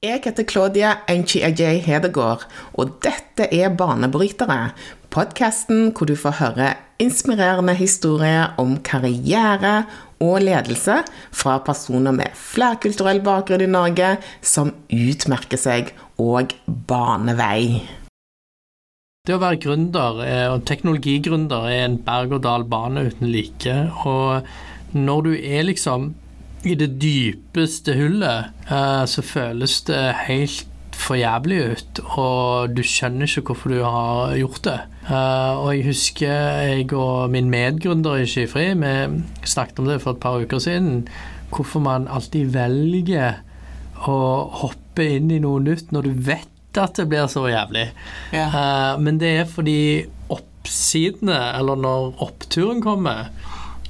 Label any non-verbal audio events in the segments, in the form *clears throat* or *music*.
Jeg heter Claudia Enchi-Ajay Hedegaard, og dette er Banebrytere. Podkasten hvor du får høre inspirerende historier om karriere og ledelse fra personer med flerkulturell bakgrunn i Norge som utmerker seg og banevei. Det å være gründer eh, og teknologigründer er en berg-og-dal-bane uten like. Og når du er liksom i det dypeste hullet, eh, så føles det helt for jævlig ut, og du skjønner ikke hvorfor du har gjort det. Uh, og jeg husker jeg og min medgründer i Skyfri, vi snakket om det for et par uker siden, hvorfor man alltid velger å hoppe inn i noe nytt når du vet at det blir så jævlig. Ja. Uh, men det er fordi oppsidene, eller når oppturen kommer,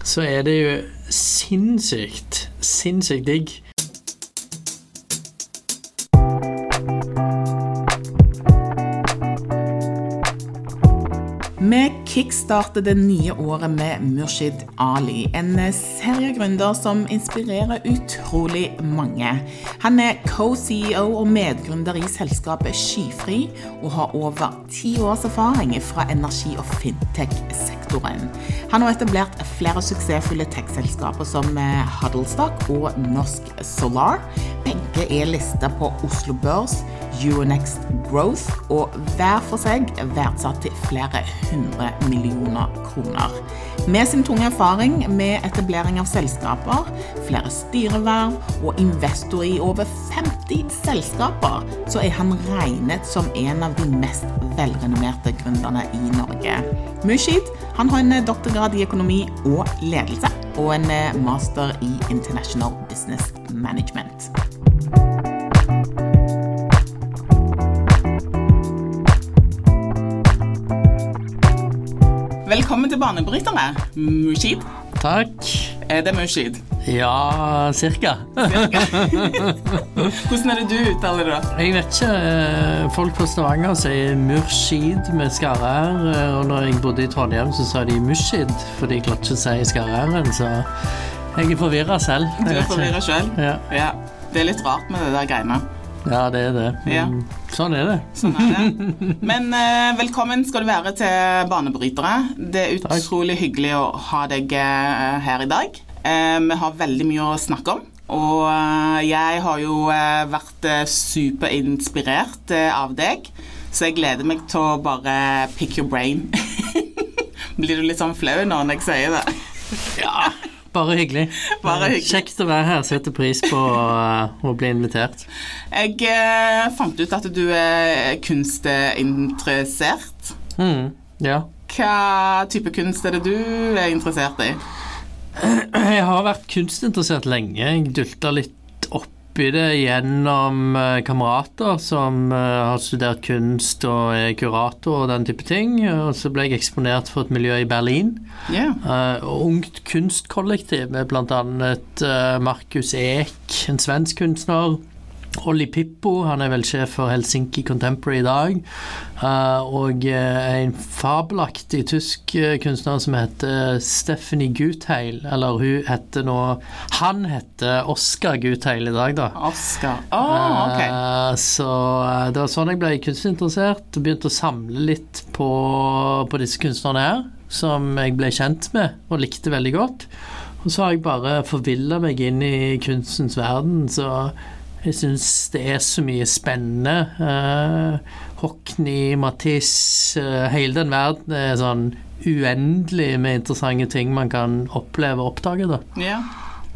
så er det jo sinnssykt, sinnssykt digg. Vi kickstarter det nye året med Murshid Ali, en seriegründer som inspirerer utrolig mange. Han er co-CEO og medgründer i selskapet Skyfri, og har over ti års erfaring fra energi- og fintech-sektoren. Han har etablert flere suksessfulle tech-selskaper som Huddlestock og Norsk Solar. Begge er lista på Oslo Børs, Euronext Growth, og hver for seg verdsatt til flere hundre millioner kroner. Med sin tunge erfaring med etablering av selskaper, flere styreverv og investor i over 50 selskaper, så er han regnet som en av de mest velrenommerte gründerne i Norge. Mushid han har en doktorgrad i økonomi og ledelse og en master i International Business Management. Velkommen til banebryterne, Mushid. Takk. Er det Mushid? Ja, cirka. *laughs* Hvordan er det du uttaler det? da? Jeg vet ikke. eh, Folk på Stavanger sier Murshid med skarre-r. eh, Og når jeg bodde i Trondheim, så sa de Mushid, for de klarte ikke å si skarre-r-en. Så jeg er forvirra selv. Du er forvirra sjøl? Ja. Ja. Det er litt rart med det der greiene. Ja, det er det. Ja. Sånn er det. Sånn er det. Men eh, velkommen skal du være til Banebrytere. Det er utrolig hyggelig å ha deg eh, her i dag. Eh, vi har veldig mye å snakke om. Og eh, jeg har jo eh, vært eh, superinspirert av deg, så jeg gleder meg til å bare pick your brain. *laughs* Blir du litt sånn flau nå når jeg sier det? Ja, bare hyggelig. Bare hyggelig. Kjekt å være her. Setter pris på eh, å bli invitert. Jeg eh, fant ut at du er kunstinteressert. Mm, ja. Hva type kunst er det du er interessert i? Jeg har vært kunstinteressert lenge. Jeg dulta litt oppi det gjennom eh, kamerater som eh, har studert kunst og er kurator og den type ting. Og så ble jeg eksponert for et miljø i Berlin. Yeah. Uh, Ungt kunstkollektiv med bl.a. Uh, Markus Eek, en svensk kunstner. Olli Pippo, han er vel sjef for Helsinki Contemporary i dag. Eh, og eh, en fabelaktig tysk eh, kunstner som heter Stephanie Gutheil. Eller hun heter nå Han heter Oscar Gutheil i dag, da. Oscar. Oh, ok. Eh, Så det var sånn jeg ble kunstinteressert og begynte å samle litt på, på disse kunstnerne her, som jeg ble kjent med og likte veldig godt. Og så har jeg bare forvilla meg inn i kunstens verden, så jeg syns det er så mye spennende. Eh, Hockney, Matisse, eh, hele den verden er sånn uendelig med interessante ting man kan oppleve og oppdage, da. Ja.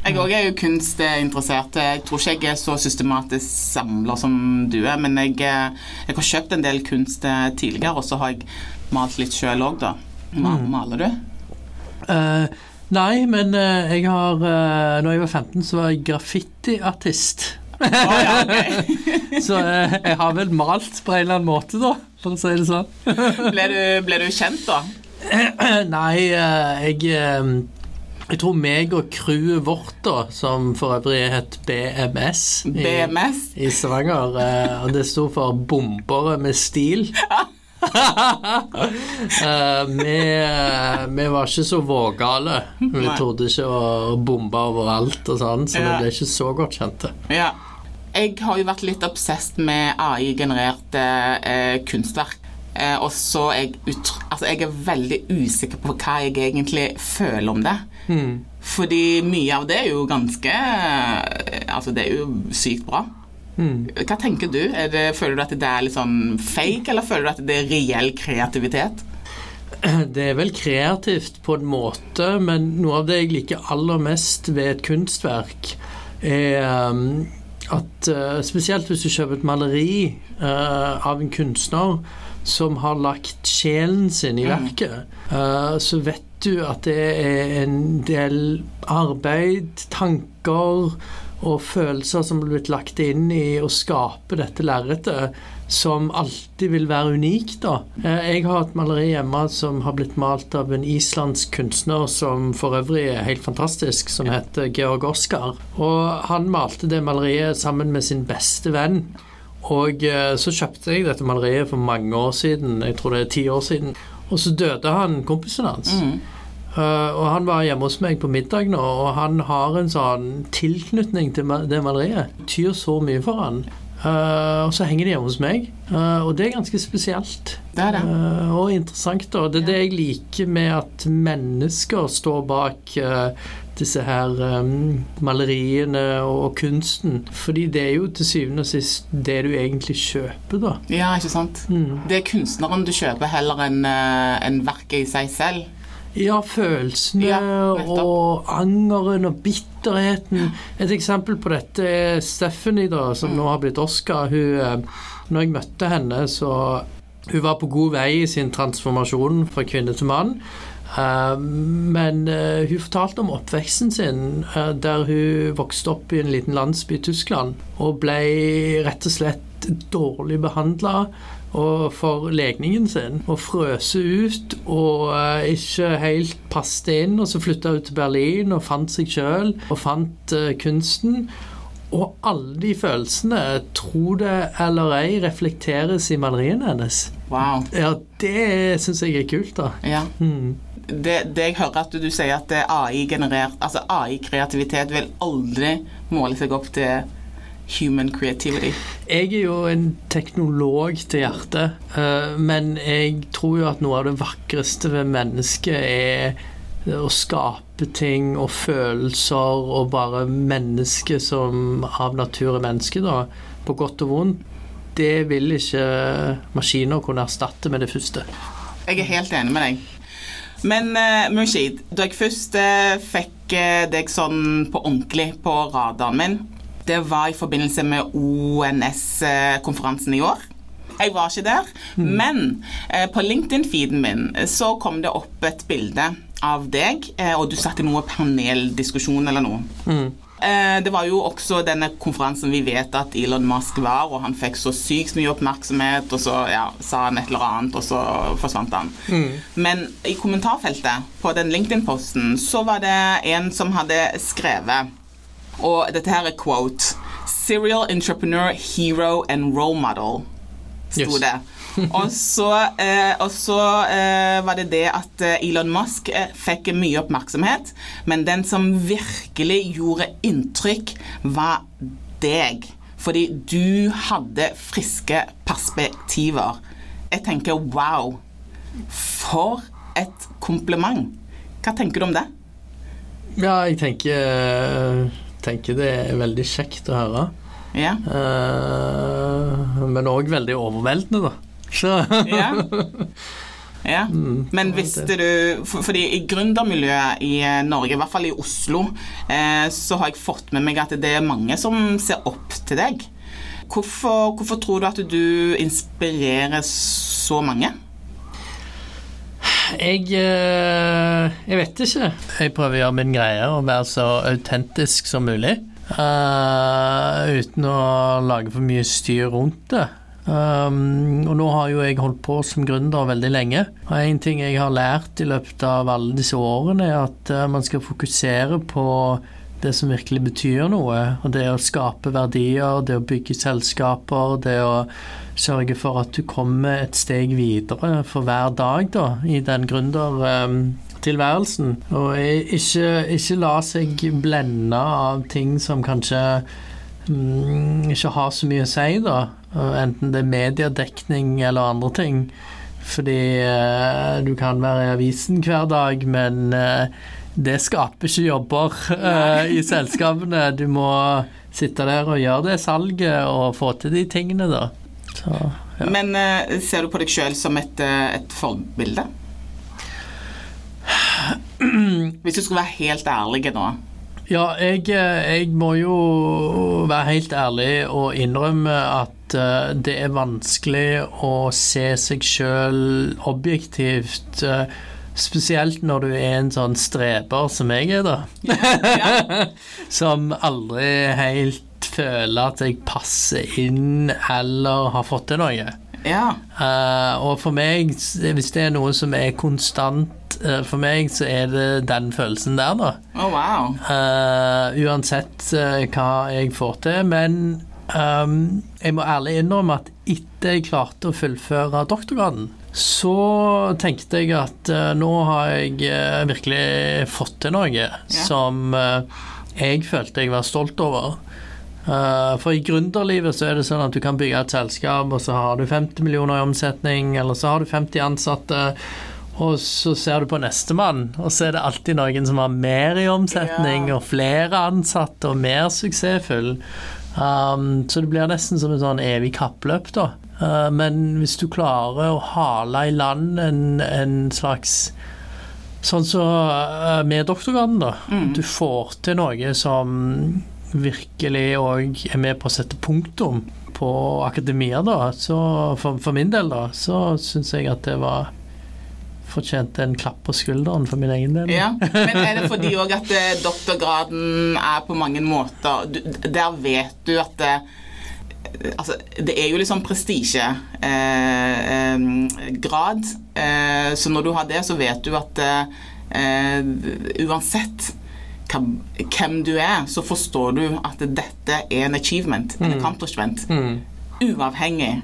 Jeg òg er jo kunstinteressert. Jeg tror ikke jeg er så systematisk samler som du er, men jeg, eh, jeg har kjøpt en del kunst eh, tidligere, og så har jeg malt litt sjøl òg, da. Ma Maler du? Uh, nei, men uh, jeg har uh, Når jeg var 15, så var jeg graffitiartist. Å ja, okay. Så eh, jeg har vel malt på en eller annen måte, da, for å si det sånn. *laughs* Ble du, ble du kjent, da? *clears throat* nei, eh, jeg eh, Jeg tror meg og crewet vårt, da, som for øvrig het BMS i, BMS? i Stavanger, eh, og det sto for Bombere med stil. *laughs* Eh, vi, eh, vi var ikke så vågale. Vi trodde torde ikke å bombe overalt og sånn, så Ja. vi ble ikke så godt kjente. Ja. Jeg har jo vært litt obsessed med AI-genererte eh, kunstverk. Eh, og så er jeg, altså jeg er veldig usikker på hva jeg egentlig føler om det. Fordi mye av det er jo ganske eh, Altså, det er jo sykt bra. Hva tenker du? Er det, føler du at det er litt sånn fake, eller føler du at det er reell kreativitet? Det er vel kreativt på en måte, men noe av det jeg liker aller mest ved et kunstverk, er um, at uh, spesielt hvis du kjøper et maleri uh, av en kunstner som har lagt sjelen sin i verket, uh, så vet du at det er en del arbeid, tanker og følelser som er blitt lagt inn i å skape dette lerretet, som alltid vil være unikt. da. Eh, Jeg har et maleri hjemme som har blitt malt av en islandsk kunstner som for øvrig er helt fantastisk, som heter Georg Oskar. Og han malte det maleriet sammen med sin beste venn. Og eh, så kjøpte jeg dette maleriet for mange år siden, jeg tror det er ti år siden. Og så døde han kompisen hans. Uh, og han var hjemme hos meg på middag nå, og han har en sånn tilknytning til det maleriet. Betyr så mye for han. Uh, og så henger de hjemme hos meg, uh, og det er ganske spesielt. Det er det. Uh, og interessant, da. Det er det jeg liker med at mennesker står bak disse her um, maleriene og, og kunsten. Fordi det er jo til syvende og sist det du egentlig kjøper, da. Ja, ikke sant? Mm. Det er kunstneren du kjøper heller enn en verket i seg selv. Ja, følelsene Ja, og angeren og bitterheten. Et eksempel på dette er Stephanie, da, som Mm. nå har blitt Oscar. Hun, eh, når jeg møtte henne, så Hun var på god vei i sin transformasjon fra kvinne til mann. Eh, men eh, hun fortalte om oppveksten sin, der hun vokste opp i en liten landsby i Tyskland og ble rett og slett dårlig behandla for legningen sin og frøse ut og uh, ikke helt passet inn. Og så flytta hun til Berlin og fant seg sjøl og fant uh, kunsten. Og alle de følelsene, tro det eller ei, reflekteres i maleriene hennes. Wow. Ja, det syns jeg er kult, da. Ja. Mm. Det, det jeg hører at du sier at AI-generert Altså AI-kreativitet vil aldri måle seg opp til human creativity. Jeg er jo en teknolog til hjertet, eh, men jeg tror jo at noe av det vakreste ved mennesket er å skape ting og følelser og bare menneske som av natur er menneske, da, på godt og vondt. Det vil ikke maskiner kunne erstatte med det første. Jeg er helt enig med deg. Men uh, Mushid, da jeg først uh, fikk uh, deg sånn på ordentlig på radaren min, det var i forbindelse med ONS-konferansen i år. Jeg var ikke der, men eh, på LinkedIn-feeden min eh, så kom det opp et bilde av deg, eh, og du satt i noe paneldiskusjon eller noe. Eh, Det var jo også denne konferansen vi vet at Elon Musk var, og han fikk så sykt mye oppmerksomhet, og så ja, sa han et eller annet, og så forsvant han. Men i kommentarfeltet på den LinkedIn-posten så var det en som hadde skrevet, og dette her er quote Serial entrepreneur, hero and role model, sto Yes. det. *laughs* og så, eh, og så eh, var det det at eh, Elon Musk eh, fikk mye oppmerksomhet, men den som virkelig gjorde inntrykk, var deg. Fordi du hadde friske perspektiver. Jeg tenker wow. For et kompliment. Hva tenker du om det? Ja, jeg tenker, tenker det er veldig kjekt å høre. Ja. Eh, men òg veldig overveldende, da. Så Ja. *laughs* ja. Men visste du Fordi i gründermiljøet i eh, Norge, i hvert fall i Oslo, eh, så har jeg fått med meg at det er mange som ser opp til deg. Hvorfor, hvorfor tror du at du inspirerer så mange? Jeg, eh, jeg vet ikke. Jeg prøver å gjøre min greie og være så autentisk som mulig. Uh, uten å lage for mye styr rundt det. Um, og nå har jo jeg holdt på som gründer veldig lenge. Og en ting jeg har lært i løpet av alle disse årene, er at man skal fokusere på det som virkelig betyr noe. Og det å skape verdier, det å bygge selskaper, det å sørge for at du kommer et steg videre for hver dag da, i den gründertilværelsen. Og ikke, ikke la seg blende av ting som kanskje mm, ikke har så mye å si, da. Enten det er mediedekning eller andre ting. Fordi eh, du kan være i avisen hver dag, men uh, det skaper ikke jobber i selskapene. Du må sitte der og gjøre det salget og få til de tingene, da. Så, ja. Men ser du på deg sjøl som et, et forbilde? Hvis du skulle være helt ærlig nå? Ja, jeg, jeg, må jo være helt ærlig og innrømme at uh, det er vanskelig å se seg sjøl objektivt. Spesielt når du er en sånn streber som jeg er, da. *laughs* Som aldri helt føler at jeg passer inn eller har fått til noe. Ja. Uh, og for meg, hvis det er noe som er konstant uh, for meg så er det den følelsen der, da. Oh, wow. Uh, uansett hva jeg får til. Men um, jeg må ærlig innrømme at etter jeg klarte å fullføre doktorgraden, så tenkte jeg at uh, nå har jeg virkelig fått til noe yeah. som jeg følte jeg var stolt over. for i gründerlivet så er det sånn at du kan bygge et selskap, og så har du 50 millioner i omsetning, eller så har du 50 ansatte. Og så ser du på nestemann, og så er det alltid noen som har mer i omsetning, ja. og flere ansatte, og mer suksessfull. Um, så det blir nesten som et sånn evig kappløp, da. Uh, men hvis du klarer å hale i land en, en slags Sånn som så, uh, med doktorgraden, da. Mm. Du får til noe som virkelig òg er med på å sette punktum på akademia, da. Så for, for min del, da, så syns jeg at det var fortjente en klapp på skulderen for min egen del. Ja, Men er det fordi òg at eh, doktorgraden er på mange måter Der vet du at det, Altså, det er jo liksom sånn prestisjegrad. Eh, eh, så når du har det, så vet du at eh, uansett hvem du er, så forstår du at dette er en achievement, en mm. accomplishment. Mm. Uavhengig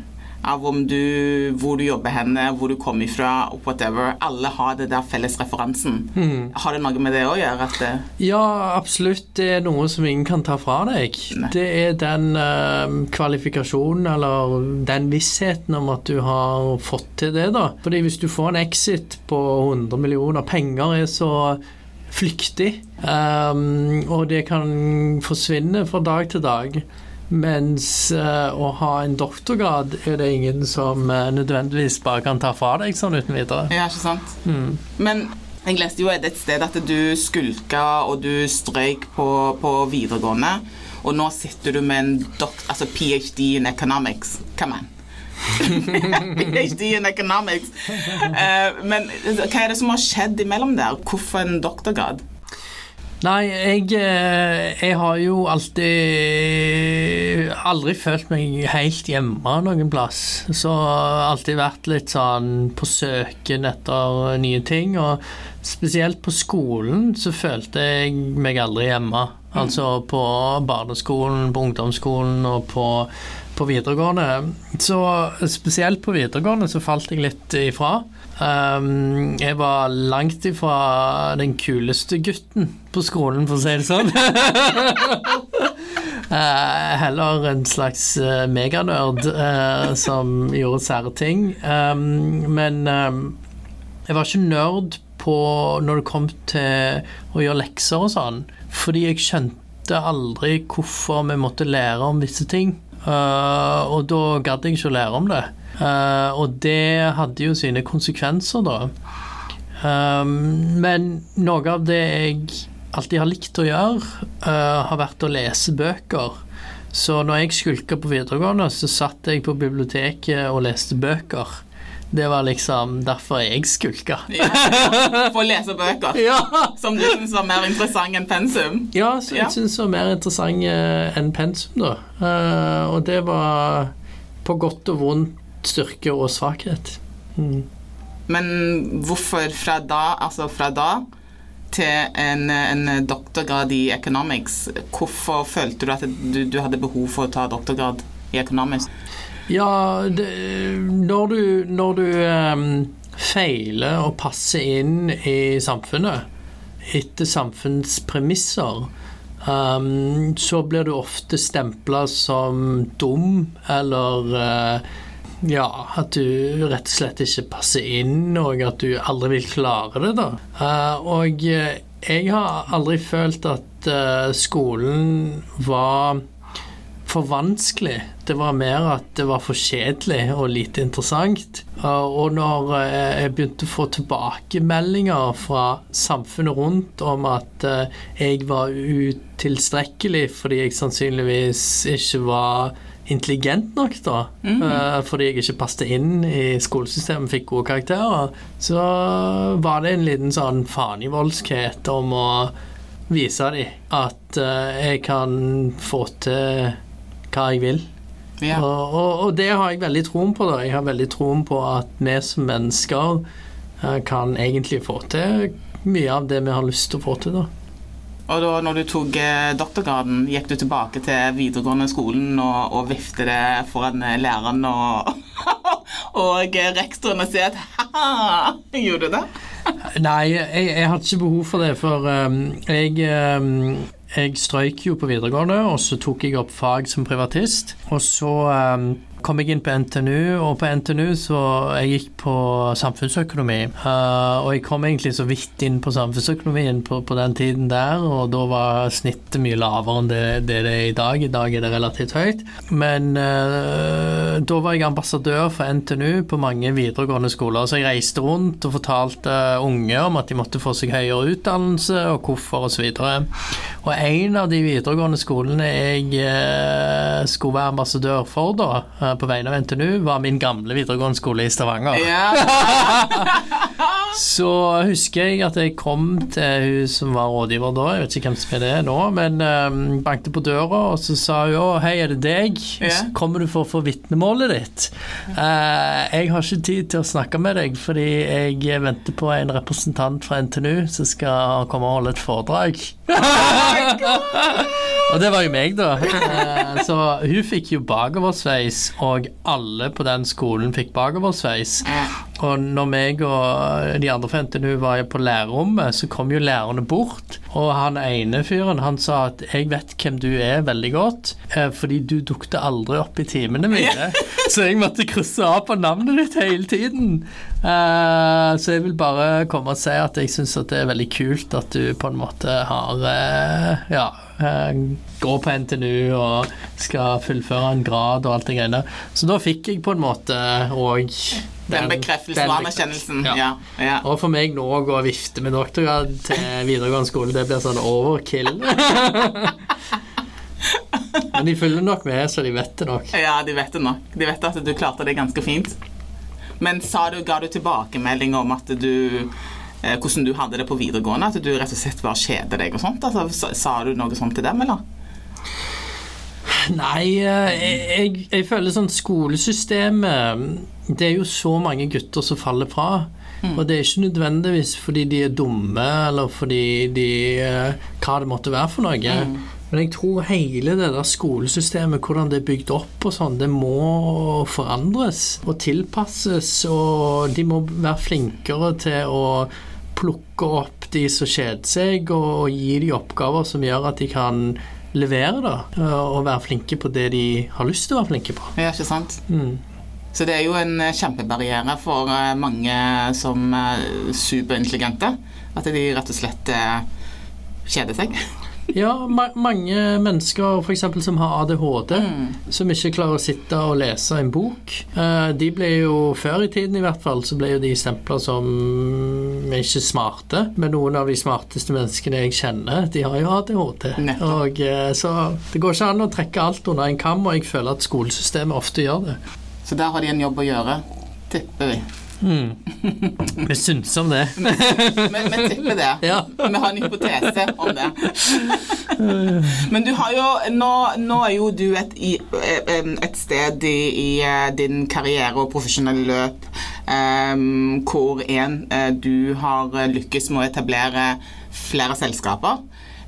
av om du, hvor du jobber henne, hvor du kommer ifra, whatever. Alle har det der felles referansen. Mm. Har det noe med det å gjøre? Det... Ja, absolutt. Det er noe som ingen kan ta fra deg. Nei. Det er den uh, kvalifikasjonen eller den vissheten om at du har fått til det, da. Fordi hvis du får en exit på 100 millioner Penger er så flyktig, um, og det kan forsvinne fra dag til dag. Mens uh, å ha en doktorgrad er det ingen som uh, nødvendigvis bare kan ta fra deg sånn uten videre. Ja, ikke sant. Mm. Men jeg leste jo et sted at du skulka og du strøyk på, på videregående. Og nå sitter du med en dokt, altså ph.d. in economics. Come on. *laughs* PhD in economics. Uh, men hva er det som har skjedd imellom der? Hvorfor en doktorgrad? Nei, jeg, eh, jeg, har jo alltid Aldri følt meg helt hjemme noen plass. Så alltid vært litt sånn på søken etter nye ting. Og spesielt på skolen så følte jeg meg aldri hjemme. Altså på barneskolen, på ungdomsskolen og på, på videregående. Så spesielt på videregående så falt jeg litt ifra. Um, jeg var langt ifra den kuleste gutten på skolen, for å si det sånn. uh, *laughs* heller en slags uh, meganerd uh, som gjorde sære ting. Um, men um, jeg var ikke nerd på når det kom til å gjøre lekser og sånn, fordi jeg skjønte aldri hvorfor vi måtte lære om visse ting. og da gadd jeg ikke å lære om det. Uh, og det hadde jo sine konsekvenser, da. Um, men noe av det jeg alltid har likt å gjøre, uh, har vært å lese bøker. Så når jeg skulka på videregående, så satt jeg på biblioteket og leste bøker. Det var liksom derfor jeg skulka. ja, for å lese bøker *laughs* ja. som du syns var mer interessant enn pensum? Ja, som jeg ja. syns var mer interessant enn pensum, da. Og det var på godt og vondt styrke og svakhet. Mm. Men hvorfor fra da, altså fra da til en, en, doktorgrad i economics, hvorfor følte du at du, du, hadde behov for å ta doktorgrad i economics? Ja, det, når du, når du um, feiler å passe inn i samfunnet etter samfunnspremisser, um, så blir du ofte stempla som dum eller uh, ja, at du rett og slett ikke passer inn, og at du aldri vil klare det, da. Uh, og jeg har aldri følt at uh, skolen var for vanskelig. Det var mer at det var for kjedelig og lite interessant. Og når jeg begynte å få tilbakemeldinger fra samfunnet rundt om at jeg var utilstrekkelig fordi jeg sannsynligvis ikke var intelligent nok, da, mm. fordi jeg ikke passet inn i skolesystemet, fikk gode karakterer, så var det en liten sånn fanivoldskhet om å vise dem at uh, jeg kan få til hva jeg vil. Ja. Og, og, og, det har jeg veldig troen på. da. Jeg har veldig troen på at vi som mennesker uh, kan egentlig få til mye av det vi har lyst til å få til. da. Og da når du tok eh, doktorgraden, gikk du tilbake til videregående skolen og, og vifte det foran eh, læreren og, *laughs* og rektoren og si at ha-ha, gjorde du det? *laughs* Nei, jeg, jeg hadde ikke behov for det, for um, jeg um, jeg strøyk jo på videregående, og så tok jeg opp fag som privatist. Og så um, kom jeg inn på NTNU, og på NTNU så jeg gikk på samfunnsøkonomi. Uh, og jeg kom egentlig så vidt inn på samfunnsøkonomien på, på, den tiden der, og da var snittet mye lavere enn det, det, det er i dag. I dag er det relativt høyt. Men uh, da var jeg ambassadør for NTNU på mange videregående skoler, så jeg reiste rundt og fortalte unge om at de måtte få seg høyere utdannelse, og hvorfor, osv. Og, en av de videregående skolene jeg uh, skulle være ambassadør for da, på vegne av NTNU, var min gamle videregående skole i Stavanger. Ja. *laughs* så husker jeg at jeg kom til hun som var rådgiver da, jeg vet ikke hvem som er det nå, men um, bankte på døra, og så sa hun å, hei, er det deg? Ja. Kommer du for å få vitnemålet ditt? Uh, jeg har ikke tid til å snakke med deg, fordi jeg venter på en representant fra NTNU som skal komme og holde et foredrag. *laughs* og det var jo meg, da. Uh, så hun fikk jo bakoversveis og alle på den skolen fikk bakoversveis. Og når meg og de andre NTNU var på lærerrommet, så kom jo lærerne bort. Og han ene fyren han sa at 'jeg vet hvem du er veldig godt', eh, fordi du dukte aldri opp i timene mine. *laughs* Så jeg måtte krysse av på navnet ditt hele tiden. Eh, så jeg vil bare komme og si at jeg syns det er veldig kult at du på en måte har eh, ja, går på NTNU og skal fullføre en grad og alt det greiene. Så da fikk jeg på en måte òg den, den bekreftelsen og anerkjennelsen. Ja. Ja, ja. Og for meg nå å gå og vifte med doktorgrad til videregående skole, det blir sånn overkill. *laughs* Men de følger nok med, så de vet det nok. Ja, de vet det nok. De vet at du klarte det ganske fint. Men sa du, ga du tilbakemelding om at du eh, hvordan du hadde det på videregående? At du rett og slett bare kjeder deg og sånt? Altså, sa du noe sånt til dem, eller? Nei, eh, jeg, jeg, jeg føler sånn skolesystemet Det er jo så mange gutter som faller fra. Mm. Og det er ikke nødvendigvis fordi de er dumme, eller fordi de eh, Hva det måtte være for noe. Mm. Men jeg tror hele det der skolesystemet, hvordan det er bygd opp og sånn, det må forandres og tilpasses. Og de må være flinkere til å plukke opp de som kjeder seg, og gi de oppgaver som gjør at de kan levere, da. Og være flinke på det de har lyst til å være flinke på. Ja, ikke sant? Mm. Så det er jo en eh, kjempebarriere for eh, mange som er superintelligente. At de rett og slett eh, kjeder seg. *laughs* Ja, ma mange mennesker f.eks. som har ADHD, mm. som ikke klarer å sitte og lese en bok. Eh, de ble jo, før i tiden i hvert fall, så ble jo de stempla som ikke smarte. Men noen av de smarteste menneskene jeg kjenner, de har jo ADHD. Og, eh, så det går ikke an å trekke alt under en kam, og jeg føler at skolesystemet ofte gjør det. Så der har de en jobb å gjøre, tipper vi. Mm. Vi syns om det. Vi tipper det. Ja. Vi har en hypotese om det. Men du har jo Nå, nå er jo du et, et sted i, i, eh, din karriere og profesjonelle løp um, hvor en, eh, du har lykkes med å etablere flere selskaper.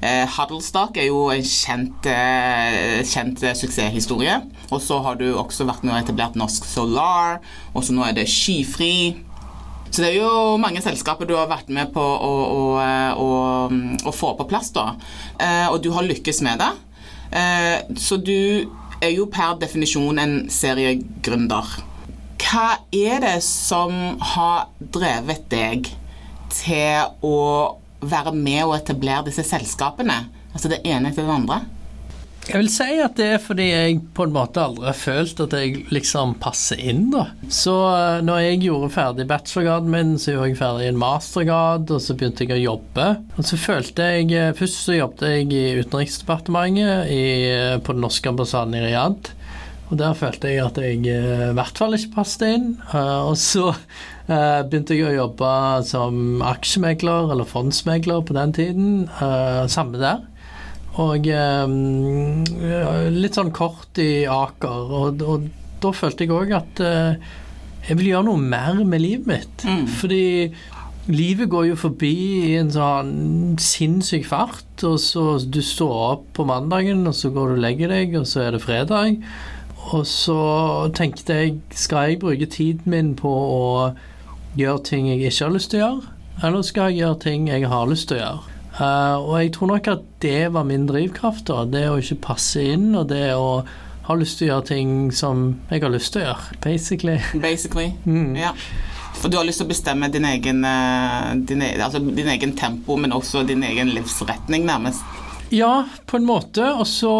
Eh, Huddlestock er jo en kjent, eh, kjent suksesshistorie. Og så har du også vært med og etablert Norsk Solar, og så nå er det Skyfri. Så det er jo mange selskaper du har vært med på å, å, å, å få på plass, da. Eh, og du har lykkes med det. Eh, så du er jo per definisjon en seriegründer. Hva er det som har drevet deg til å være med å etablere disse selskapene? Altså det ene etter det andre? Jeg vil si at det er fordi jeg på en måte aldri har følt at jeg liksom passer inn, da. Så eh, når jeg gjorde ferdig bachelorgraden min, så gjorde jeg ferdig en mastergrad, og så begynte jeg å jobbe. Og så følte jeg eh, Først så jobbet jeg i Utenriksdepartementet i, eh, på den norske ambassaden i Riyadh. Og der følte jeg at jeg i hvert fall ikke passet inn. Og så begynte jeg å jobbe som aksjemegler, eller fondsmegler på den tiden. Samme der. Og litt sånn kort i Aker. Og, og da følte jeg òg at jeg vil gjøre noe mer med livet mitt. Mm. Fordi livet går jo forbi i en sånn sinnssyk fart. Og så du står opp på mandagen, og så går du og legger deg, og så er det fredag. Og så tenkte jeg, skal jeg bruke tiden min på å gjøre ting jeg ikke har lyst til å gjøre? Eller skal jeg gjøre ting jeg har lyst til å gjøre? Uh, og jeg tror nok at det var min drivkraft. da, Det å ikke passe inn, og det å ha lyst til å gjøre ting som jeg har lyst til å gjøre, basically. Basically, mm. ja. For du har lyst til å bestemme din egen, eh, din, e, altså din egen tempo, men også din egen livsretning, nærmest. Ja, på en måte. Og så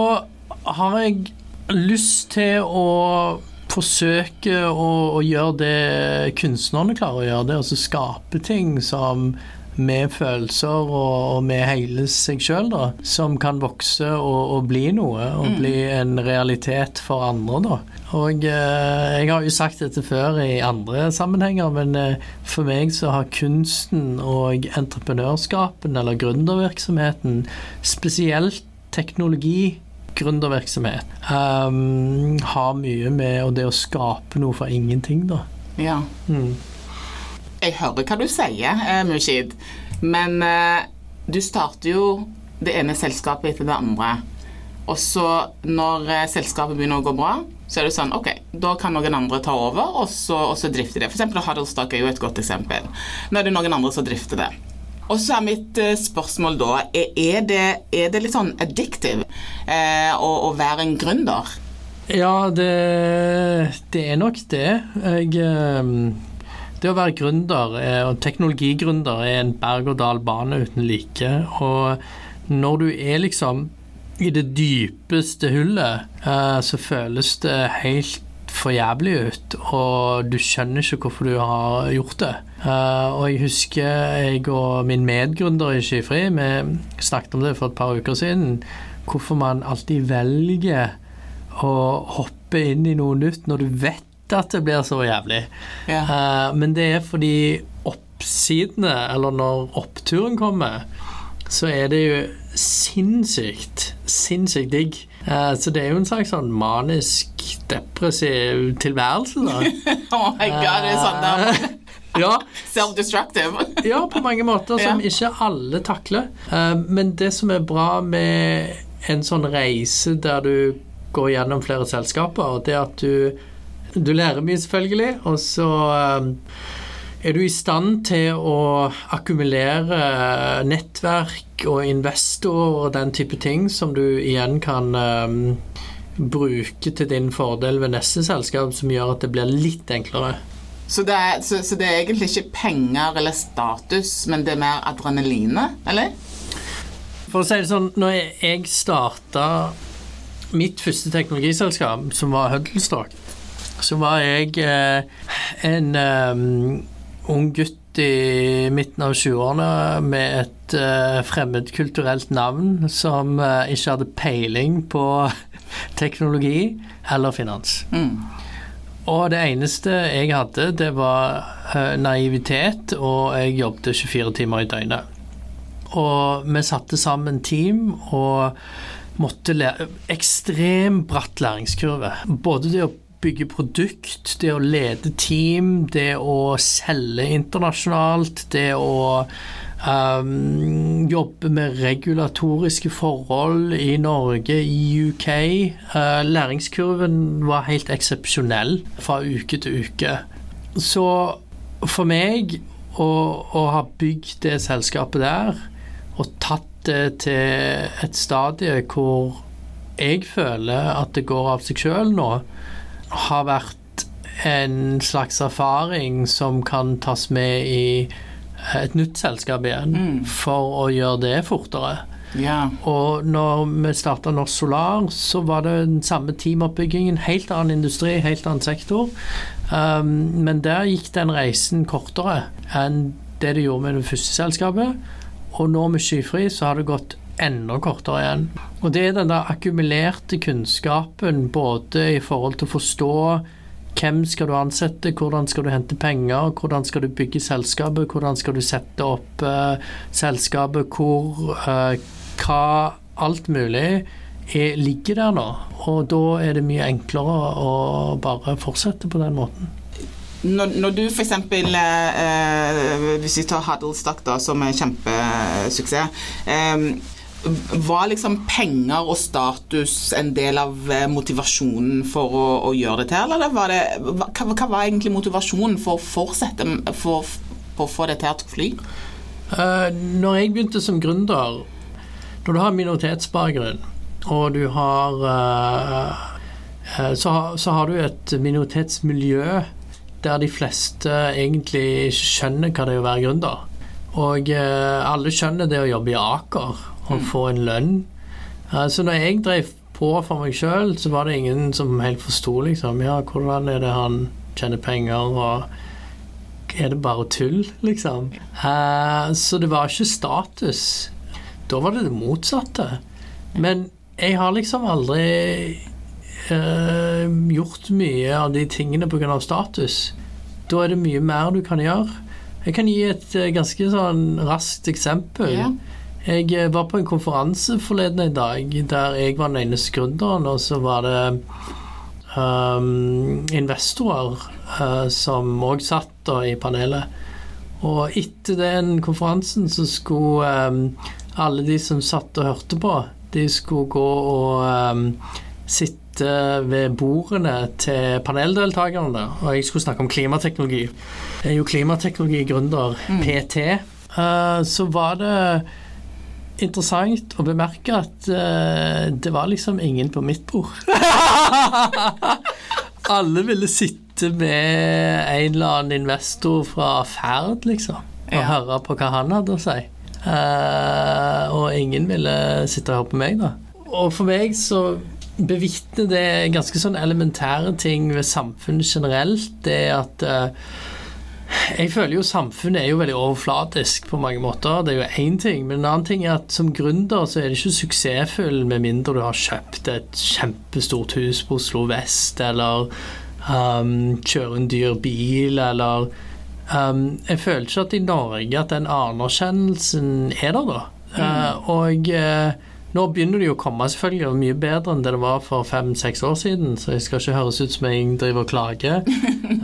har jeg lyst til å forsøke å, å gjøre det kunstnerne klarer å gjøre, det altså skape ting som med følelser og, og med hele seg sjøl, som kan vokse og, og, bli noe, og mm. bli en realitet for andre, da. Og eh, jeg har jo sagt dette før i andre sammenhenger, men eh, for meg så har kunsten og entreprenørskapen, eller gründervirksomheten, spesielt teknologi gründervirksomhet um, har mye med og det å skape noe for ingenting, da. Ja. Mm. Jeg hører hva du sier, eh, Mushid, men uh, du starter jo det ene selskapet etter det andre. Og så når eh, selskapet begynner å gå bra, så er det sånn OK, da kan noen andre ta over, og så, og så drifte det. For eksempel Huddlestock er jo et godt eksempel. Nå er det noen andre som drifter det. Og så er mitt spørsmål da Er det, er det litt sånn addictive eh, å, å, være en gründer? Ja, det, det er nok det. Jeg det å være gründer og teknologigründer er en berg-og-dal-bane uten like. Og når du er liksom i det dypeste hullet, eh, så føles det helt for jævlig ut, og du skjønner ikke hvorfor du har gjort det. Uh, og jeg husker jeg og min medgründer i Skyfri, vi snakket om det for et par uker siden, hvorfor man alltid velger å hoppe inn i noe nytt når du vet at det blir så jævlig. Ja. Uh, men det er fordi oppsidene, eller når oppturen kommer, så er det jo sinnssykt, sinnssykt digg. Uh, så det er jo en slags sånn manisk, depressiv tilværelse, da. *laughs* oh my god, det er sånn der. *laughs* ja. Self-destructive. *laughs* ja, på mange måter, som ja. ikke alle takler. Uh, men det som er bra med en sånn reise der du går gjennom flere selskaper, det er at du du lærer mye, selvfølgelig, og så er du i stand til å akkumulere nettverk og investor og den type ting som du igjen kan um, bruke til din fordel ved neste selskap, som gjør at det blir litt enklere. Så det, er, så, så det er egentlig ikke penger eller status, men det er mer adrenalinet, eller? For å si det sånn, når jeg starta mitt første teknologiselskap, som var Huddlestock, så var jeg eh, en um, ung gutt i midten av 20-årene med et uh, fremmedkulturelt navn som uh, ikke hadde peiling på *laughs* teknologi eller finans. Mm. Og det eneste jeg hadde, det var uh, naivitet, og jeg jobbet 24 timer i døgnet. Og vi satte sammen team og måtte lære Ekstrem bratt læringskurve. Både det å bygge produkt, det å lede team, det å selge internasjonalt, det å um, jobbe med regulatoriske forhold i Norge, i UK. Uh, læringskurven var helt eksepsjonell fra uke til uke. Så for meg å, å ha bygd det selskapet der, og tatt det til et stadie hvor jeg føler at det går av seg sjøl nå, har vært en slags erfaring som kan tas med i et nytt selskap igjen, Mm. for å gjøre det fortere. Ja. Og når vi starta Norsk Solar, så var det den samme teamoppbyggingen. Helt annen industri, helt annen sektor. Um, men der gikk den reisen kortere enn det det gjorde med det første selskapet. Og nå med Skyfri så har det gått enda kortere igjen. Og det er den der akkumulerte kunnskapen både i forhold til å forstå hvem skal du ansette, hvordan skal du hente penger, hvordan skal du bygge selskapet, hvordan skal du sette opp eh, selskapet, hvor eh, hva alt mulig er, ligger der nå. Og da er det mye enklere å bare fortsette på den måten. Når, når du f.eks. Eh, hvis vi tar Huddlestock, da, som er kjempesuksess eh, Var liksom penger og status en del av eh, motivasjonen for å, å gjøre det til, eller var det, hva, hva var egentlig motivasjonen for å fortsette for, for å få det til å fly? Uh, når jeg begynte som gründer Når du har minoritetsbakgrunn, og du har uh, så, så har du et minoritetsmiljø der de fleste egentlig skjønner hva det er å være gründer. Og uh, alle skjønner det å jobbe i Aker og få en lønn. Så når jeg drev på for meg sjøl, så var det ingen som helt forsto liksom, ja, hvordan er det han tjener penger, og er det bare tull, liksom? Eh, så det var ikke status. Da var det det motsatte. Men jeg har liksom aldri eh, gjort mye av de tingene pga. status. Da er det mye mer du kan gjøre. Jeg kan gi et eh, ganske sånn raskt eksempel. Ja. Jeg eh, var på en konferanse forleden en dag der jeg var den eneste gründeren, og så var det um, investorer uh, som òg satt da i panelet. Og etter den konferansen så skulle um, alle de som satt og hørte på, de skulle gå og um, sitte ved bordene til paneldeltakerne. Og jeg skulle snakke om klimateknologi. Jeg er jo klimateknologigründer, PT. Uh, så var det interessant å bemerke at uh, det var liksom ingen på mitt bord. *laughs* Alle ville sitte med en eller annen investor fra Ferd, liksom, og Ja. høre på hva han hadde å si. Uh, og ingen ville sitte og høre på meg, da. Og for meg så bevitner det ganske sånn elementære ting ved samfunnet generelt. Det at eh, jeg føler jo samfunnet er jo veldig overflatisk på mange måter. Det er jo én ting. Men en annen ting er at som gründer så er det ikke suksessfull med mindre du har kjøpt et kjempestort hus på Oslo vest, eller um, kjører en dyr bil, eller um, Jeg føler ikke at i Norge at den anerkjennelsen er der, da. Eh, og eh, nå begynner det jo å komme selvfølgelig og mye bedre enn det det var for fem-seks år siden, så jeg skal ikke høres ut som jeg driver og klager.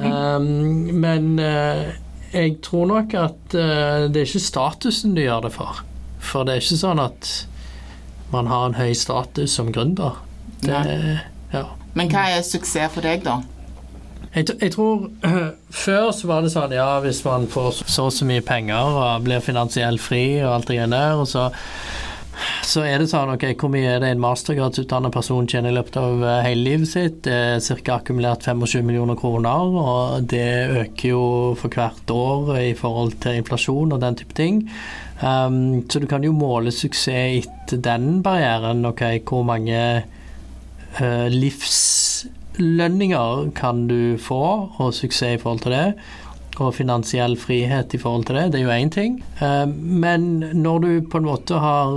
Um, *laughs* men uh, jeg tror nok at uh, det er ikke statusen du gjør det for. For det er ikke sånn at man har en høy status som gründer. Det, ja. Men hva er suksess for deg, da? Jeg, jeg tror *clears throat* Før så var det sånn ja, hvis man får så og så mye penger og blir finansielt fri og alt det greiene der, og så så er det sånn, ok, hvor mye er det en mastergradsutdannet person tjener i løpet av eh, hele livet sitt? Det er ca. akkumulert 25 millioner kroner, og det øker jo for hvert år i forhold til inflasjon og den type ting. Um, så du kan jo måle suksess etter den barrieren. Ok, hvor mange uh, livslønninger kan du få, og suksess i forhold til det? Og finansiell frihet i forhold til det, det er jo én ting. Eh, men når du på en måte har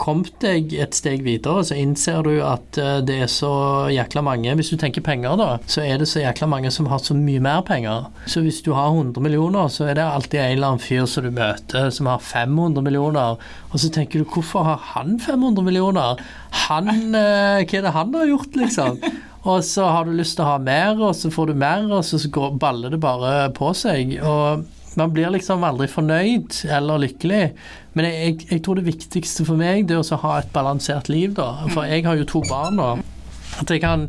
kommet deg et steg videre, så innser du at eh, det er så jækla mange Hvis du tenker penger, da, så er det så jækla mange som har så mye mer penger. Så hvis du har 100 millioner, så er det alltid en eller annen fyr som du møter som har 500 millioner, og så tenker du hvorfor har han 500 millioner? Han, eh, hva er det han har gjort, liksom? Og så har du lyst til å ha mer, og så får du mer, og så går, baller det bare på seg. Og man blir liksom aldri fornøyd eller lykkelig. Men jeg, jeg, jeg tror det viktigste for meg det er å ha et balansert liv, da. For jeg har jo to barn nå. At jeg kan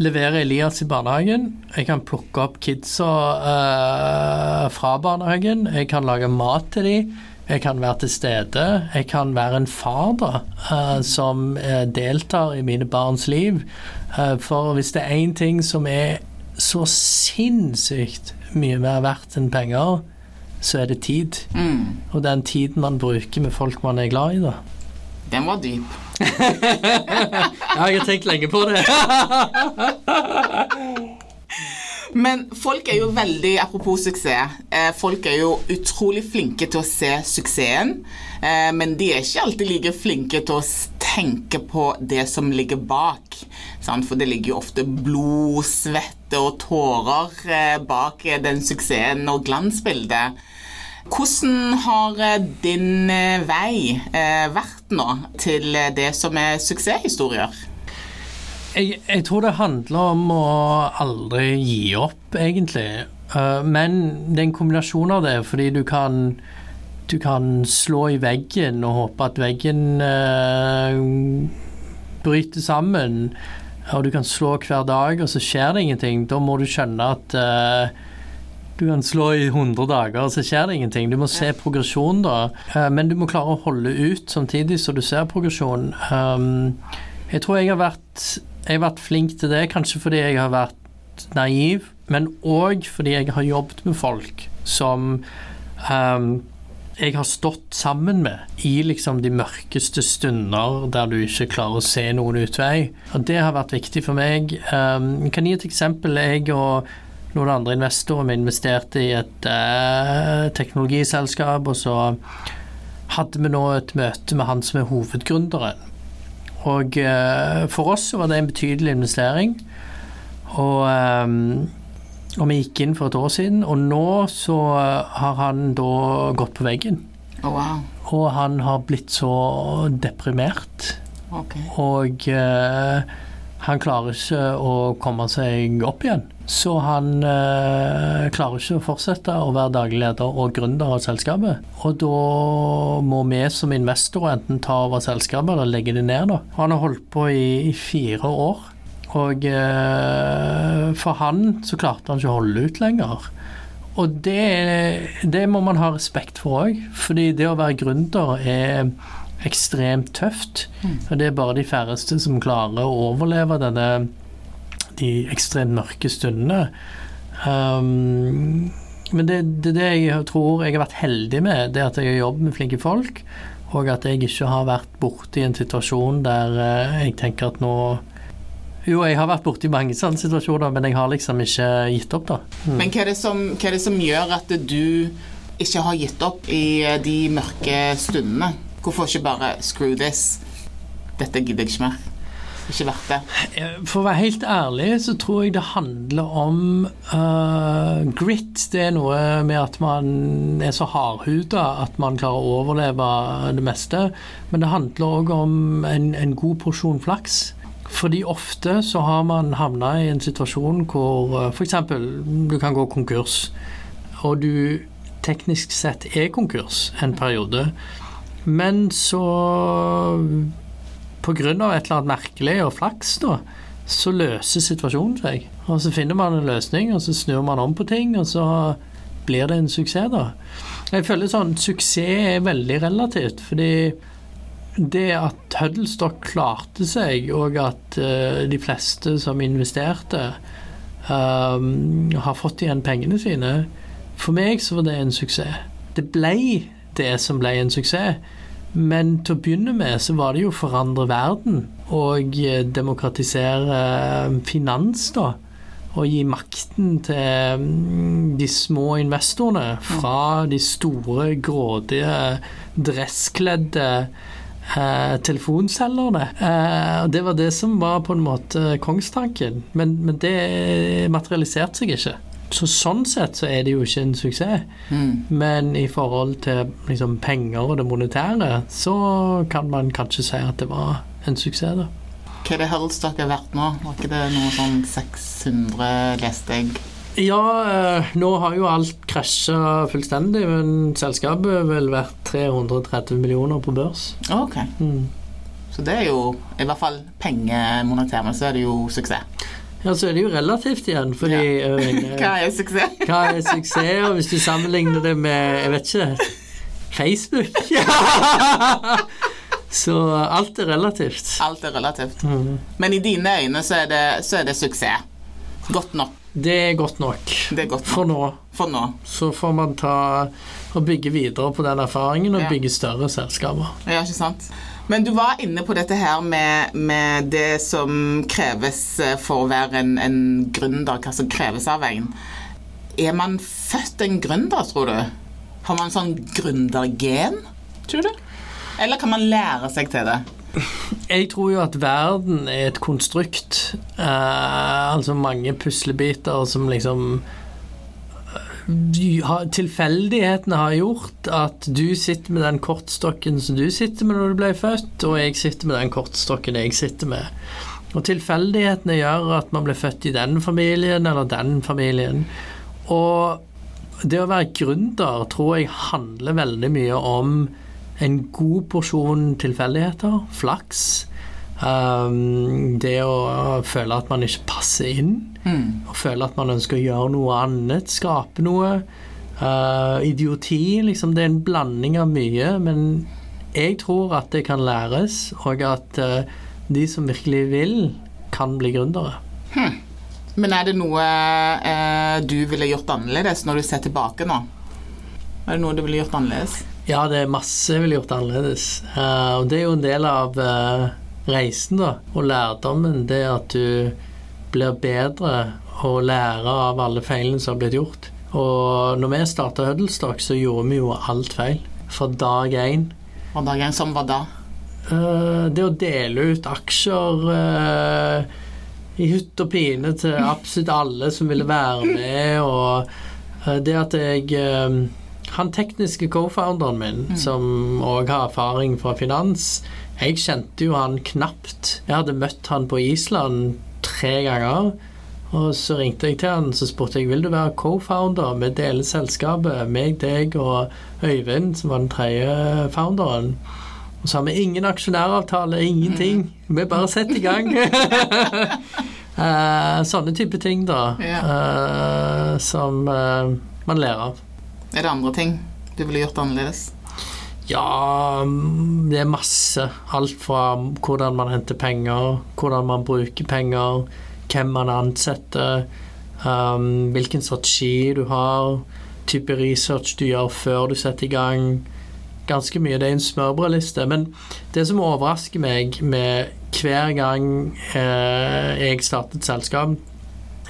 levere Elias i barnehagen. Jeg kan plukke opp kidsa eh, fra barnehagen. Jeg kan lage mat til dem. Jeg kan være til stede. Jeg kan være en far da, eh, som eh, deltar i mine barns liv. Eh, for hvis det er én ting som er så sinnssykt mye mer verdt enn penger, så er det tid. Mm. Og den tiden man bruker med folk man er glad i, da. Den var dyp. *laughs* Ja, jeg har tenkt lenge på det. *laughs* Men folk er jo veldig Apropos suksess. Eh, folk er jo utrolig flinke til å se suksessen, eh, men de er ikke alltid like flinke til å tenke på det som ligger bak. Sant? For det ligger jo ofte blod, svette og tårer eh, bak eh, den suksessen og glansbildet. Hvordan har eh, din vei vært nå til det som er suksesshistorier? Jeg, jeg tror det handler om å aldri gi opp, egentlig. Men det er en kombinasjon av det, fordi du kan du kan slå i veggen og håpe at veggen eh, bryter sammen. Og du kan slå hver dag, og så skjer det ingenting. Da må du skjønne at eh, du kan slå i 100 dager, og så skjer det ingenting. Du må se progresjon, da. Uh, men du må klare å holde ut samtidig så du ser progresjon. Um, jeg tror jeg har vært jeg har vært flink til det, kanskje fordi jeg har vært naiv, men òg fordi jeg har jobbet med folk som um, jeg har stått sammen med i liksom de mørkeste stunder der du ikke klarer å se noen utvei. Og det har vært viktig for meg. Um, jeg kan gi et eksempel. Jeg og noen andre investorer vi investerte i et eh, teknologiselskap, og så hadde vi nå et møte med han som er hovedgründeren. Og eh, for oss var det en betydelig investering. Og, eh, og vi gikk inn for et år siden, og nå så har han da gått på veggen. Oh, wow. Og han har blitt så deprimert. Okay. Og eh, han klarer ikke å komme seg opp igjen. Så han eh, klarer ikke å fortsette å være daglig leder og gründer av selskapet. Og da må vi som investorer enten ta over selskapet eller legge det ned. da. Han har holdt på i, i fire år. Og eh, for han så klarte han ikke å holde ut lenger. Og det, det må man ha respekt for òg, fordi det å være gründer er ekstremt tøft. Og det er bare de færreste som klarer å overleve denne, de ekstremt mørke stundene. Um, men det, det, det jeg tror jeg har vært heldig med, det er at jeg har jobbet med flinke folk, og at jeg ikke har vært borti en situasjon der eh, jeg tenker at nå Jo, jeg har vært borti mange sånne situasjoner, men jeg har liksom ikke gitt opp, da. Mm. Men hva er, det som, hva er det som gjør at du ikke har gitt opp i eh, de mørke stundene? Hvorfor ikke bare 'screw this'? Dette gidder jeg ikke mer. Ikke verdt det. Eh, For å være helt ærlig så tror jeg det handler om uh, grit. Det er noe med at man er så hardhuda at man klarer å overleve det meste. Men det handler òg om en, en god porsjon flaks. Fordi ofte så har man havna i en situasjon hvor f.eks. du kan gå konkurs, og du teknisk sett er konkurs en periode. Men så av et eller annet merkelig og flaks, da, så løser situasjonen seg. Og så finner man en løsning, og så snur man om på ting, og så blir det en suksess, da. Jeg føler sånn suksess er veldig relativt, fordi det at Huddlestock klarte seg, og at uh, de fleste som investerte, uh, har fått igjen pengene sine, for meg så var det en suksess. Det ble det som ble en suksess. Men til å begynne med så var det jo å forandre verden og demokratisere finans, da. Og gi makten til de små investorene fra de store, grådige, dresskledde eh, telefonselgerne. Eh, det var det som var på en måte kongstanken. Men, men det materialiserte seg ikke. Så sånn sett så er det jo ikke en suksess. Mm. Men i forhold til liksom, penger og det monetære, så kan man kanskje si at det var en suksess, da. Hva er det Hurdles dere har vært nå? Var ikke det noe sånn 600, leste jeg? Ja, eh, nå har jo alt krasja fullstendig, men selskapet vel verdt 330 millioner på børs. Ok, Mm. så det er jo i hvert fall pengemonetær, men så er det jo suksess. Ja, så er det jo relativt igjen, fordi eh, *laughs* Hva er suksess? Hva er suksess, og hvis du sammenligner det med, jeg vet ikke, Facebook *laughs* Så alt er relativt. Alt er relativt. Mm. Men i dine øyne så er det, så er det suksess. Godt nok. Det er godt nok Det er godt nok for nå. for nå. Så får man ta og bygge videre på den erfaringen og Ja. bygge større selskaper. Ja, ikke sant? Men du var inne på dette her med, med det som kreves eh, for å være en, en gründer, hva som kreves av en. Er man født en gründer, tror du? Har man sånn gründergen, tror du? Eller kan man lære seg til det? Jeg tror jo at verden er et konstrukt. Uh, altså mange puslebiter som liksom uh, Tilfeldighetene har gjort at du sitter med den kortstokken som du sitter med når du ble født, og jeg sitter med den kortstokken jeg sitter med. Og tilfeldighetene gjør at man ble født i den familien eller den familien. Og det å være gründer tror jeg handler veldig mye om en god porsjon tilfeldigheter, flaks. Um, det å føle at man ikke passer inn, Mm. og føle at man ønsker å gjøre noe annet, skape noe. Uh, idioti, liksom. Det er en blanding av mye, men jeg tror at det kan læres, og at uh, de som virkelig vil, kan bli gründere. Men er det noe uh, du ville gjort annerledes når du ser tilbake nå? Er det noe du ville gjort annerledes? Ja, det er masse jeg ville gjort annerledes. Uh, og det er jo en del av uh, reisen, da. Og lærdommen, det at du blir bedre og lærer av alle feilene som har blitt gjort. Og når vi starta Huddlestock, så gjorde vi jo alt feil. Fra dag én. Og dag én som var da? Uh, det å dele ut aksjer i hytt og pine til absolutt alle som ville være med, og det at jeg Han tekniske co-founderen min, som òg har erfaring fra finans, jeg kjente jo han knapt. Jeg hadde møtt han på Island tre ganger. Og så ringte jeg til han så spurte jeg vil du være co-founder. Vi deler selskapet, meg, deg og Øyvind, som var den tredje founderen. Og så har vi ingen aksjonæravtale, ingenting. Vi bare setter i gang. uh, *laughs* sånne type ting, da. yeah. uh, som uh, man lærer av. Er det andre ting du ville gjort annerledes? Ja, mm, det er masse. Alt fra hvordan man henter penger, hvordan man bruker penger, hvem man ansetter, um, hvilken strategi du har, type research du gjør før du setter i gang. Ganske mye. Det er en smørbrødliste. Men det som overrasker meg med hver gang eh, jeg starter et selskap,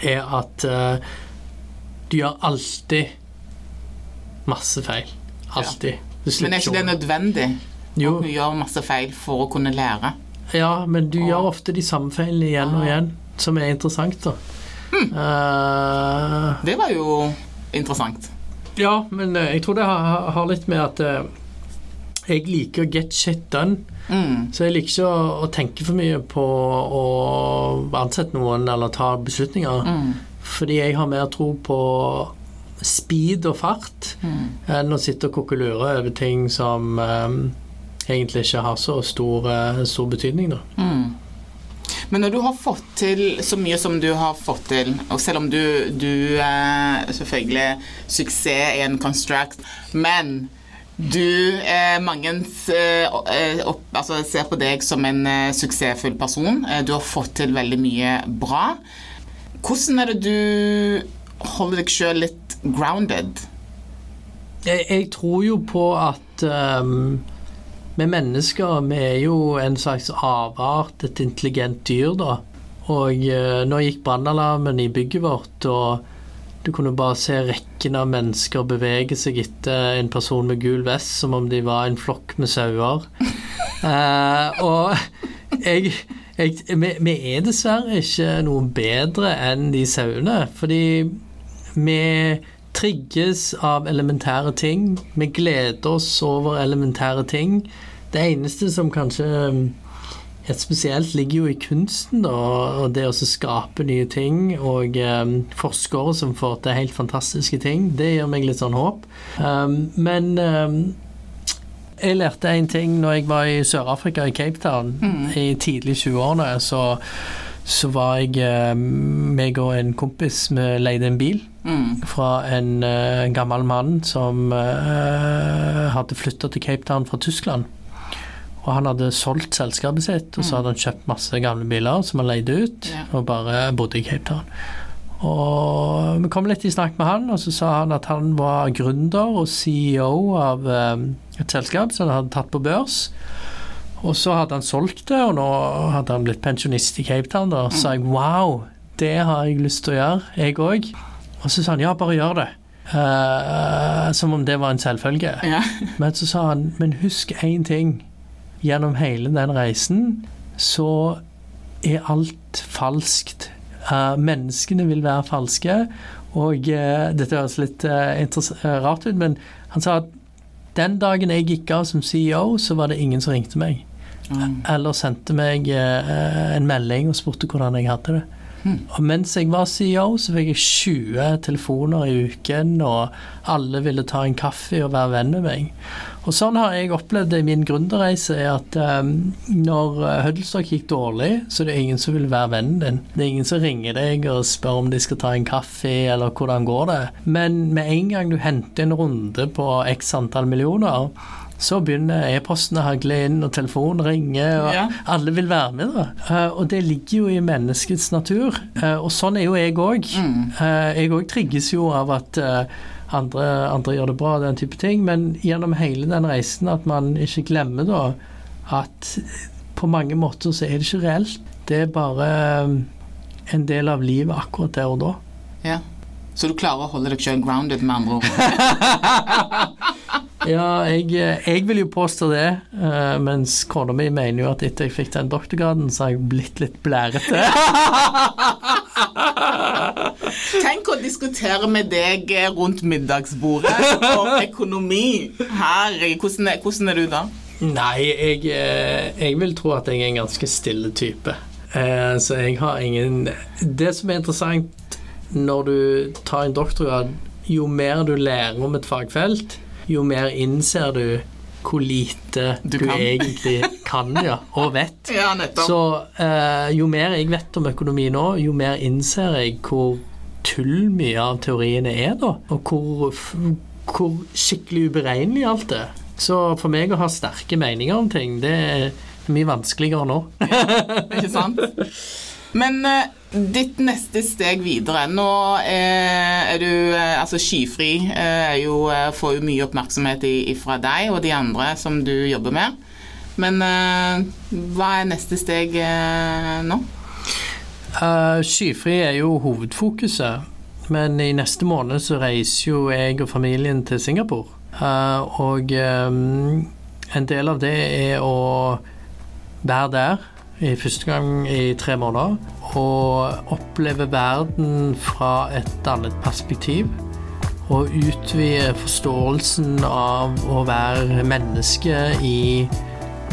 er at eh, du gjør alltid masse feil. Alltid. Du Men er ikke det nødvendig Jo, å gjøre masse feil for å kunne lære? ja, men du gjør ofte de samme feilene igjen og Ah. igjen, som er interessant, da. Eh, Det var jo interessant. ja, men eh, jeg tror det har, har litt med at uh, jeg liker å get shit done. Mm. Så jeg liker ikke å, å tenke for mye på å ansette noen eller ta beslutninger. Mm. Fordi jeg har mer tro på speed og fart Mm. enn å sitte og kokkelure over ting som eh, egentlig ikke har så stor, eh, stor betydning. Da. Mm. Men når du har fått til så mye som du har fått til, og selv om du, du eh, selvfølgelig Suksess er en construct, men du eh, Mange eh, opp, altså, ser på deg som en eh, suksessfull person. Eh, du har fått til veldig mye bra. Hvordan er det du holder deg sjøl litt grounded? Jeg, jeg tror jo på at um, vi mennesker vi er jo en slags avart, et intelligent dyr, da. Og uh, nå gikk brannalarmen i bygget vårt, og du kunne bare se rekken av mennesker bevege seg etter en person med gul vest, som om de var en flokk med sauer. uh, *laughs* og jeg, jeg vi, vi er dessverre ikke noe bedre enn de sauene, fordi vi trigges av elementære ting. Vi gleder oss over elementære ting. Det eneste som kanskje er spesielt, ligger jo i kunsten, da, og det å skape nye ting. Og um, forskere som får til helt fantastiske ting. Det gir meg litt sånn håp. Um, men um, jeg lærte en ting når jeg var i Sør-Afrika, i Cape Town, i tidlig 20-årene. Så så var jeg eh, meg og en kompis Vi leide en bil Mm. fra en en, gammel mann som uh, hadde flytta til Cape Town fra Tyskland. Og han hadde solgt selskapet sitt, og så hadde han kjøpt masse gamle biler som han leide ut, Ja. og bare bodde i Cape Town. Og vi kom litt i snakk med han, og så sa han at han var gründer og CEO av um, et selskap som han hadde tatt på børs. Og så hadde han solgt det, og nå hadde han blitt pensjonist i Cape Town. Da. Sa jeg wow, det har jeg lyst til å gjøre, jeg òg. Og så sa han ja, bare gjør det. Uh, som om det var en selvfølge. Ja. Men så sa han men husk én ting. Gjennom hele den reisen så er alt falskt. Uh, menneskene vil være falske. Og uh, dette høres litt rart ut, men han sa at den dagen jeg gikk av som CEO, så var det ingen som ringte meg. Mm. Eller sendte meg eh, en melding og spurte hvordan jeg hadde det. Og mens jeg var CEO, så fikk jeg 20 telefoner i uken, og alle ville ta en kaffe og være venn med meg. Og sånn har jeg opplevd det i min gründerreise, er at um, når eh, Huddlestock gikk dårlig, så er det ingen som vil være vennen din. Det er ingen som ringer deg og spør om de skal ta en kaffe, eller hvordan går det. Men med en gang du henter en runde på x antall millioner, så begynner e-postene å hagle inn, og telefonen ringer, og Ja. alle vil være med. da. Eh, og det ligger jo i menneskets natur. Eh, og sånn er jo jeg òg. Mm. jeg òg trigges jo av at eh, andre, andre gjør det bra, den type ting. Men gjennom hele den reisen at man ikke glemmer da at på mange måter så er det ikke reelt. Det er bare eh, en del av livet akkurat der og da. ja. Så du klarer å holde deg sjøl grounded, med andre ord? *laughs* Ja, jeg, jeg vil jo påstå det, eh, mens kona mi mener jo at etter jeg fikk den doktorgraden, så har jeg blitt litt blærete. *laughs* Tenk å diskutere med deg rundt middagsbordet om økonomi. Herregud, hvordan, hvordan er du da? Nei, jeg, eh, jeg vil tro at jeg er en ganske stille type. Eh, Så jeg har ingen Det som er interessant når du tar en doktorgrad, jo mer du lærer om et fagfelt, jo mer innser du hvor lite Du du, kan. egentlig kan, ja, og vet. *laughs* Ja. Så eh, jo mer jeg vet om økonomi nå, jo mer innser jeg hvor tull mye av teoriene er, da. Og hvor, hvor skikkelig uberegnelig alt er. Så for meg å ha sterke meninger om ting, det er mye vanskeligere nå. ja, *laughs* Ikke sant? Men eh, ditt neste steg videre Nå eh, er du eh, Altså, Skyfri eh, jo, får jo mye oppmerksomhet fra deg og de andre som du jobber med. Men hva er neste steg nå? Uh, skyfri er jo hovedfokuset, men i neste måned så reiser jo jeg og familien til Singapore. Uh, og um, en del av det er å være der i første gang i tre måneder og oppleve verden fra et annet perspektiv. Og utvide forståelsen av å være menneske i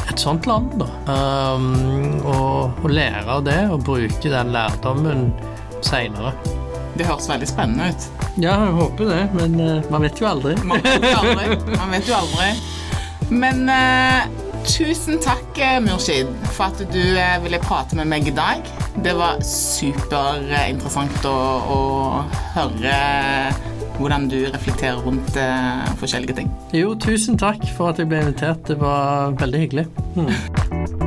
et sånt land, da. Um, og, og lære av det, og bruke den lærdommen seinere. Det høres veldig spennende ut. Ja, jeg håper det, men uh, man vet jo aldri. Man vet jo aldri. Man vet jo aldri. Men eh, tusen takk, eh, Murshid, for at du eh, ville prate med meg i dag. Det var superinteressant å, å høre hvordan du reflekterer rundt uh, forskjellige ting. Jo, tusen takk for at jeg ble invitert. Det var veldig hyggelig. Mm.